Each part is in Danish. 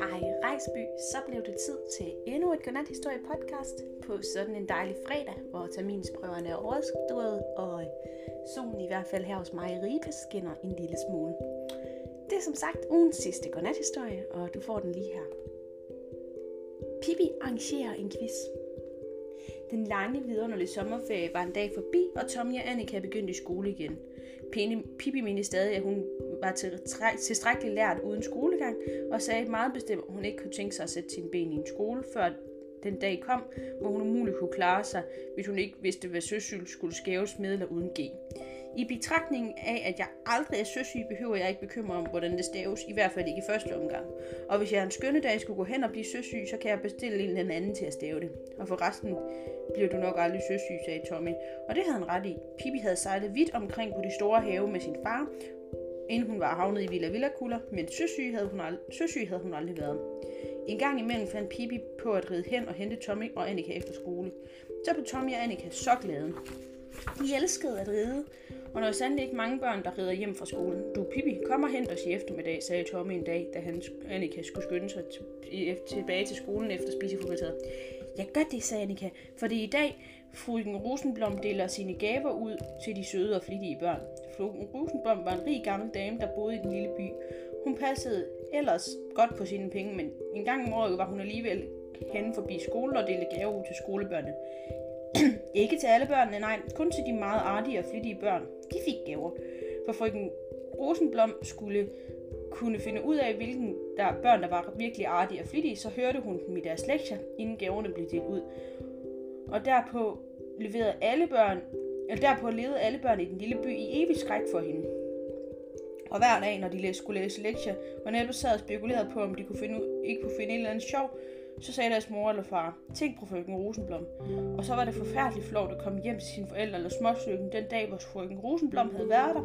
Hej Rejsby, så blev det tid til endnu et godnathistorie podcast på sådan en dejlig fredag, hvor terminsprøverne er overstået, og solen i hvert fald her hos mig i Ribe skinner en lille smule. Det er som sagt ugens sidste godnathistorie, og du får den lige her. Pippi arrangerer en quiz. Den lange, vidunderlige sommerferie var en dag forbi, og Tommy og Annika begyndte i skole igen. Pippi mente stadig, at hun var tilstrækkeligt lært uden skolegang, og sagde meget bestemt, at hun ikke kunne tænke sig at sætte sine ben i en skole, før den dag kom, hvor hun umuligt kunne klare sig, hvis hun ikke vidste, hvad søsyl skulle skæves med eller uden G. I betragtning af, at jeg aldrig er søsyg, behøver jeg ikke bekymre om, hvordan det staves, i hvert fald ikke i første omgang. Og hvis jeg en skønne dag skulle gå hen og blive søsyg, så kan jeg bestille en eller anden til at stave det. Og for resten bliver du nok aldrig søsyg, sagde Tommy. Og det havde han ret i. Pippi havde sejlet vidt omkring på de store have med sin far, inden hun var havnet i Villa Villa Kuller, men søsyg havde, hun ald- søsyg havde hun aldrig været. En gang imellem fandt Pippi på at ride hen og hente Tommy og Annika efter skole. Så blev Tommy og Annika så glade. De elskede at ride, og der er sandelig ikke mange børn, der rider hjem fra skolen. Du, Pippi, kom og hent os i eftermiddag, sagde Tommy en dag, da han, Annika skulle skynde sig tilbage til skolen efter spisefrikvarteret. Jeg gør det, sagde Annika, for det er i dag, frøken Rosenblom deler sine gaver ud til de søde og flittige børn. Frøken Rosenblom var en rig gammel dame, der boede i den lille by. Hun passede ellers godt på sine penge, men en gang om året var hun alligevel hen forbi skolen og delte gaver ud til skolebørnene ikke til alle børnene, nej, kun til de meget artige og flittige børn. De fik gaver. For frøken Rosenblom skulle kunne finde ud af, hvilken der børn, der var virkelig artige og flittige, så hørte hun dem i deres lektier, inden gaverne blev delt ud. Og derpå leverede alle børn, eller derpå levede alle børn i den lille by i evig skræk for hende. Og hver dag, når de skulle læse lektier, var netop sad og spekulerede på, om de kunne finde, ikke kunne finde en eller anden sjov, så sagde deres mor eller far, tænk på frøken Rosenblom. Og så var det forfærdeligt flot at komme hjem til sine forældre eller småsøgen den dag, hvor frøken Rosenblom havde været der.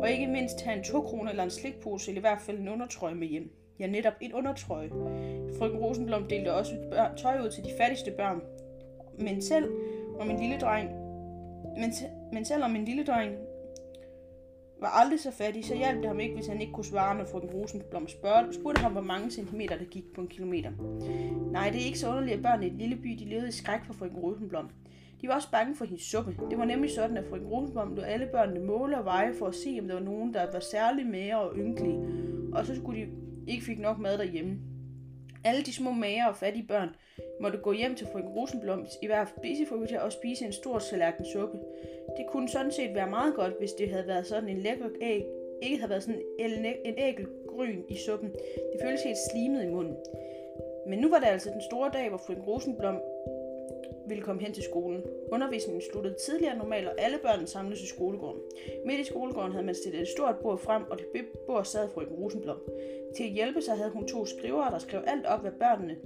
Og ikke mindst have en 2 kroner eller en slikpose, eller i hvert fald en undertrøje med hjem. Ja, netop en undertrøje. Frøken Rosenblom delte også børn, tøj ud til de fattigste børn. Men selv om en lille dreng men, men selvom en lille dreng var aldrig så fattig, så hjalp det ham ikke, hvis han ikke kunne svare, når frøken Rosenblom spørg, spurgte ham, hvor mange centimeter der gik på en kilometer. Nej, det er ikke så underligt, at børnene i et lille by de levede i skræk for frøken Rosenblom. De var også bange for hendes suppe. Det var nemlig sådan, at frøken Rosenblom lod alle børnene måle og veje for at se, om der var nogen, der var særlig mere og ynkelige. Og så skulle de ikke fik nok mad derhjemme. Alle de små mager og fattige børn måtte gå hjem til frøken Rosenblom i hver spiseforkvarter og spise en stor tallerken suppe. Det kunne sådan set være meget godt, hvis det havde været sådan en lækker æg, ikke havde været sådan en, en æggelgryn i suppen. Det føltes helt slimet i munden. Men nu var det altså den store dag, hvor frøken Rosenblom ville komme hen til skolen. Undervisningen sluttede tidligere normalt, og alle børnene samledes i skolegården. Midt i skolegården havde man stillet et stort bord frem, og det bord sad frøken Rosenblom. Til at hjælpe sig havde hun to skrivere, der skrev alt op, hvad børnene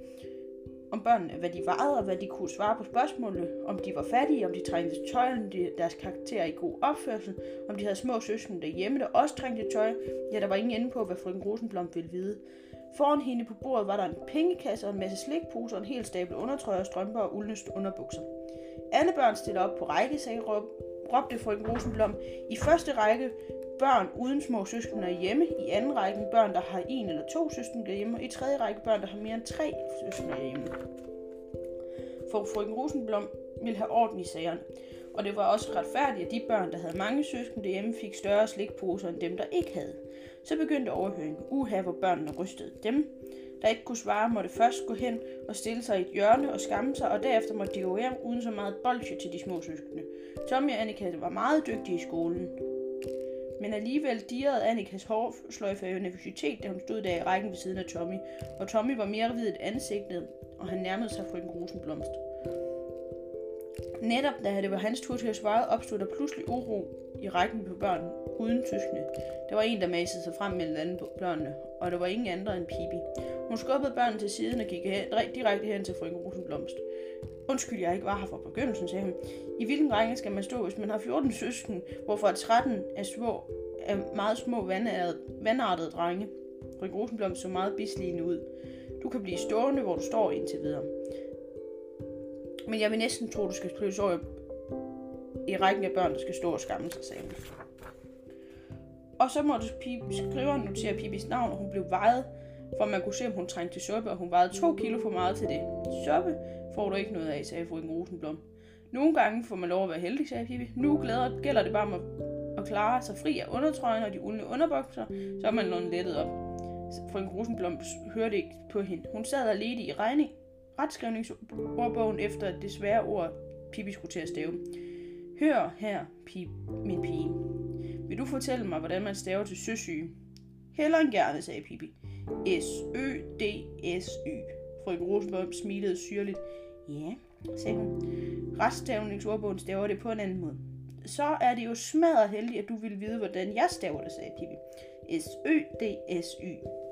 om børnene, hvad de vejede og hvad de kunne svare på spørgsmålene, om de var fattige, om de trængte tøj, om de, deres karakter i god opførsel, om de havde små søskende derhjemme, der også trængte tøj. Ja, der var ingen ende på, hvad frøken Rosenblom ville vide. Foran hende på bordet var der en pengekasse og en masse slikposer og en hel stabel undertrøjer, strømper og uldnøst underbukser. Alle børn stiller op på række, sagde råbte frøken Rosenblom. I første række børn uden små søskende hjemme, i anden række børn, der har en eller to søskende hjemme, og i tredje række børn, der har mere end tre søskende hjemme. For frøken Rosenblom ville have orden i sagerne, og det var også retfærdigt, at de børn, der havde mange søskende hjemme, fik større slikposer end dem, der ikke havde. Så begyndte overhøringen. Uha, hvor børnene rystede. Dem, der ikke kunne svare, måtte først gå hen og stille sig i et hjørne og skamme sig, og derefter måtte de gå hjem uden så meget bolsje til de små søskende. Tommy og Annika var meget dygtige i skolen, men alligevel dirrede Annikas hårsløjfe af nervøsitet, da hun stod der i rækken ved siden af Tommy, og Tommy var mere hvid et ansigtet, og han nærmede sig frøken Rosenblomst. Netop da det var hans tur til at svare, opstod der pludselig uro i rækken på børn uden tyskene. Der var en, der masede sig frem mellem alle børnene, og der var ingen andre end Pibi. Hun skubbede børnene til siden og gik hen, direkte hen til frøken Rosenblomst. Undskyld, jeg ikke var her fra begyndelsen, sagde hun. I hvilken række skal man stå, hvis man har 14 søsken, hvorfor 13 er, små, er meget små vandartede, vandartede drenge? Frøken Rosenblomst så meget bisligende ud. Du kan blive stående, hvor du står indtil videre. Men jeg vil næsten tro, du skal flyttes over i rækken af børn, der skal stå og skamme sig, sammen. Og så måtte skriveren notere Pipis navn, og hun blev vejet, for man kunne se, om hun trængte til suppe, og hun vejede to kilo for meget til det. Suppe får du ikke noget af, sagde frøken Rosenblom. Nogle gange får man lov at være heldig, sagde Pippi. Nu glæder, gælder det bare om at, at klare sig fri af undertrøjen og de uldne underbukser, så er man lånet lettet op. Frøken Rosenblom hørte ikke på hende. Hun sad alene i regning, retskrivningsordbogen efter det svære ord, Pippi skulle til at stave. Hør her, pip, min pige. Vil du fortælle mig, hvordan man staver til søsyge? Heller end gerne, sagde Pippi. S-Ø-D-S-Y. Frøken Rosenblom smilede syrligt. Ja, sagde hun. Retstavningsordbogen staver det på en anden måde. Så er det jo smadret heldigt, at du vil vide, hvordan jeg staver det, sagde Pippi. S-Ø-D-S-Y.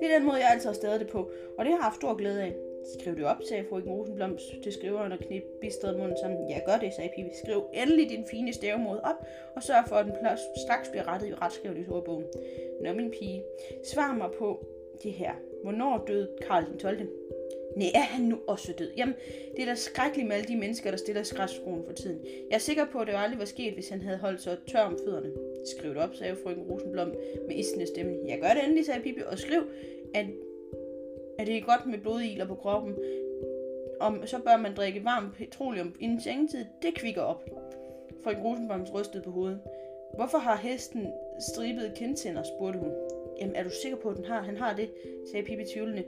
Det er den måde, jeg altid har stadig det på, og det har jeg haft stor glæde af. Skriv det op, sagde frøken Rosenblom til skriveren og knip bistret munden sammen. Ja, gør det, sagde Pippi. Skriv endelig din fine stavemåde op, og sørg for, at den plads straks bliver rettet i retskrivningsordbogen. Nå, min pige, svar mig på det her. Hvornår døde Karl den 12. Nej, er han nu også død? Jamen, det er da skrækkeligt med alle de mennesker, der stiller skrætskruen for tiden. Jeg er sikker på, at det aldrig var sket, hvis han havde holdt sig tør om fødderne. Skriv det op, sagde frøken Rosenblom med isende stemme. Jeg gør det endelig, sagde Pippi, og skriv, at, at det er godt med blodiler på kroppen. Om, så bør man drikke varm petroleum inden sengetid. Det kvikker op. Frøken Rosenblom rystede på hovedet. Hvorfor har hesten stribede kindtænder, spurgte hun. Jamen, er du sikker på, at den har? Han har det, sagde Pippi tvivlende.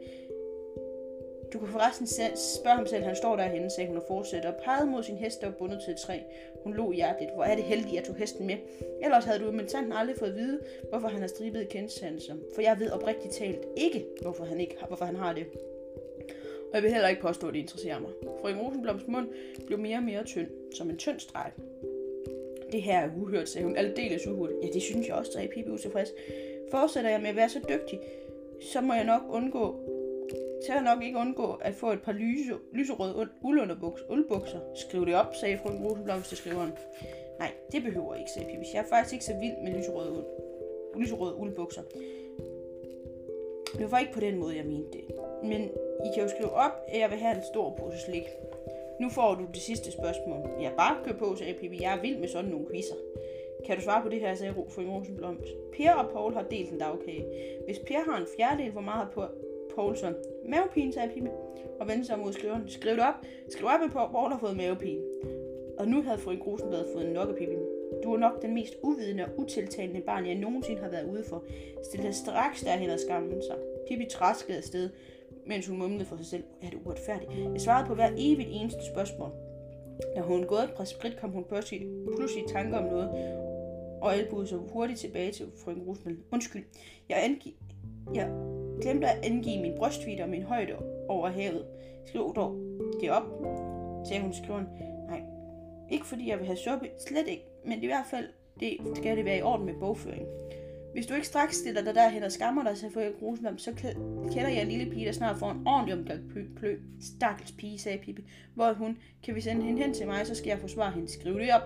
Du kan forresten selv spørge ham selv, han står derhenne, sagde hun og fortsatte, og pegede mod sin hest, der var bundet til et træ. Hun lå hjerteligt. Hvor er det heldigt, at du hesten med. Ellers havde du militanten aldrig fået at vide, hvorfor han har stribet kendsanser. For jeg ved oprigtigt talt ikke, hvorfor han, ikke, hvorfor han har det. Og jeg vil heller ikke påstå, at det interesserer mig. Frøken Rosenbloms mund blev mere og mere tynd, som en tynd streg. Det her er uhørt, sagde hun. Aldeles uhørt. Ja, det synes jeg også, sagde Pippi utilfreds. Fortsætter jeg med at være så dygtig, så må jeg nok undgå så nok ikke undgå at få et par lyse, lyserøde uldbukser. Skriv det op, sagde frøken Rosenblom til skriveren. Nej, det behøver jeg ikke, sagde Pippi. Jeg er faktisk ikke så vild med lyserøde, uld, lyserøde uldbukser. Det var ikke på den måde, jeg mente det. Men I kan jo skrive op, at jeg vil have en stor pose slik. Nu får du det sidste spørgsmål. Jeg bare kør på, sagde Pippi. Jeg er vild med sådan nogle quizzer. Kan du svare på det her, sagde frøken Rosenblom. Per og Paul har delt en dagkage. Hvis Per har en fjerdedel, hvor meget har Poulsen. Mavepine, sagde Pippi, og vendte sig mod skriveren. Skriv det op. Skriv op, at Paul har fået mavepine. Og nu havde frøken Rosenblad fået nok af Pippi. Du er nok den mest uvidende og utiltalende barn, jeg nogensinde har været ude for. Stil dig straks derhen og skammen sig. Pippi traskede afsted, mens hun mumlede for sig selv. Er det uretfærdigt? Jeg svarede på hver evigt eneste spørgsmål. Da hun gået et par skridt, kom hun pludselig, pludselig i tanke om noget, og albuede sig hurtigt tilbage til frøken Rusmel. Undskyld, jeg, angi- jeg glemte at angive min brystvide og min højde over havet. Skriv dog det op, sagde hun skriven. Nej, ikke fordi jeg vil have suppe, slet ikke, men i hvert fald det skal det være i orden med bogføring. Hvis du ikke straks stiller dig derhen og skammer dig, så får jeg grusen så kender jeg en lille pige, der snart får en ordentlig omgang klø. Stakkels pige, sagde Pippi. Hvor hun, kan vi sende hende hen til mig, så skal jeg forsvare hende. Skriv det op.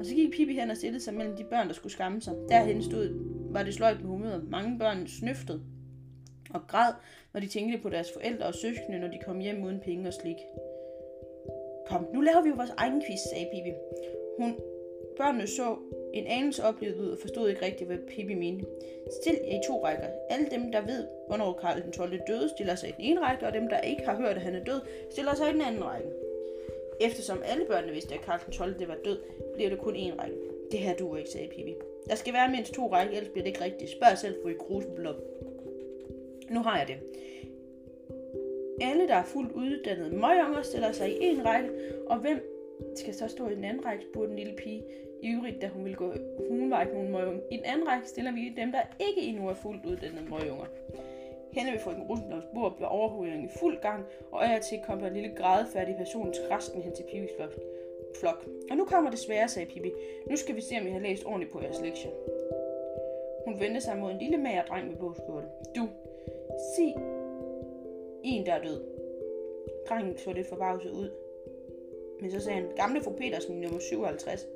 Og så gik Pippi hen og stillede sig mellem de børn, der skulle skamme sig. Derhen stod, var det sløjt med humøret. Mange børn snøftede og græd, når de tænkte på deres forældre og søskende, når de kom hjem uden penge og slik. Kom, nu laver vi jo vores egen quiz, sagde Pippi. Hun, børnene så en anelse oplevet ud og forstod ikke rigtigt, hvad Pippi mente. Stil jer i to rækker. Alle dem, der ved, hvornår Karl den 12. døde, stiller sig i den ene række, og dem, der ikke har hørt, at han er død, stiller sig i den anden række. Eftersom alle børnene vidste, at Karl den 12. Det var død, bliver det kun én række. Det her duer ikke, sagde Pippi. Der skal være mindst to rækker, ellers bliver det ikke rigtigt. Spørg selv fru i Grusenblom. Nu har jeg det. Alle, der er fuldt uddannede møgunger, stiller sig i en række, og hvem skal så stå i den anden række, spurgte den lille pige ivrigt, da hun ville gå. Hun var ikke nogen møgunger. I den anden række stiller vi dem, der ikke endnu er fuldt uddannede møgunger. Henne ved frøken Rosenblads bord blev overhovedet i fuld gang, og af til kom der en lille grædefærdig person til resten hen til Pippis flok. Og nu kommer det svære, sagde Pippi. Nu skal vi se, om I har læst ordentligt på jeres lektie. Hun vendte sig mod en lille mager dreng med blå skjorte. Du, sig en, der er død. Drengen så lidt forbavset ud. Men så sagde han, gamle fru Petersen nummer 57.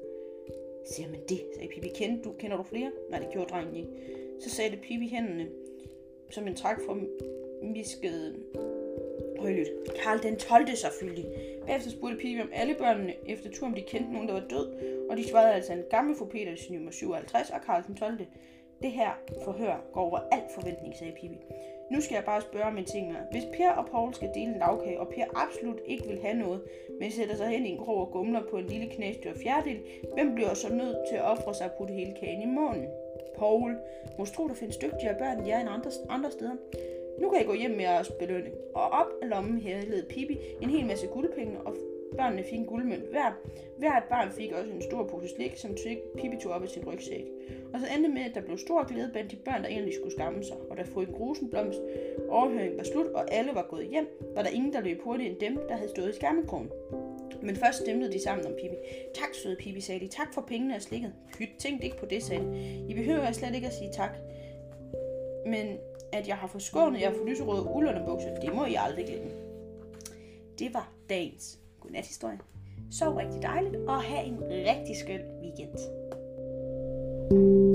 Siger man det, sagde Pippi. Kender du, kender du flere? Nej, det gjorde drengen ikke. Så sagde det Pippi hænderne, som en træk fra miskede højlydt. Karl den 12. selvfølgelig. Bagefter spurgte Pippi om alle børnene efter tur, om de kendte nogen, der var død, og de svarede altså en gammel fru Petersen nummer 57 og Karl den 12. Det her forhør går over al forventning, sagde Pippi. Nu skal jeg bare spørge om en ting mere. Hvis Per og Paul skal dele en lavkage, og Per absolut ikke vil have noget, men sætter sig hen i en krog og gumler på en lille knæstyr fjerdedel, hvem bliver så nødt til at ofre sig og putte hele kagen i munden? Paul. Måske tro, der findes dygtigere børn end jer end andre, andre steder. Nu kan I gå hjem med jeres belønning. Og op af lommen led Pippi en hel masse guldpenge, og børnene fik en guldmønt hver. Hvert barn fik også en stor pose slik, som Pippi tog op i sin rygsæk. Og så endte med, at der blev stor glæde blandt de børn, der egentlig skulle skamme sig. Og da frøken Rosenblomst overhøring var slut, og alle var gået hjem, var der ingen, der løb hurtigt end dem, der havde stået i skærmekrogen. Men først stemte de sammen om Pippi. Tak, søde Pippi, sagde de. Tak for pengene og slikket. Hyt, tænkte ikke på det, sagde de. I behøver slet ikke at sige tak. Men at jeg har forskånet jer for lyserøde bukser, det må I aldrig glemme. Det var dagens godnathistorie. Sov rigtig dejligt, og have en rigtig skøn weekend. thank you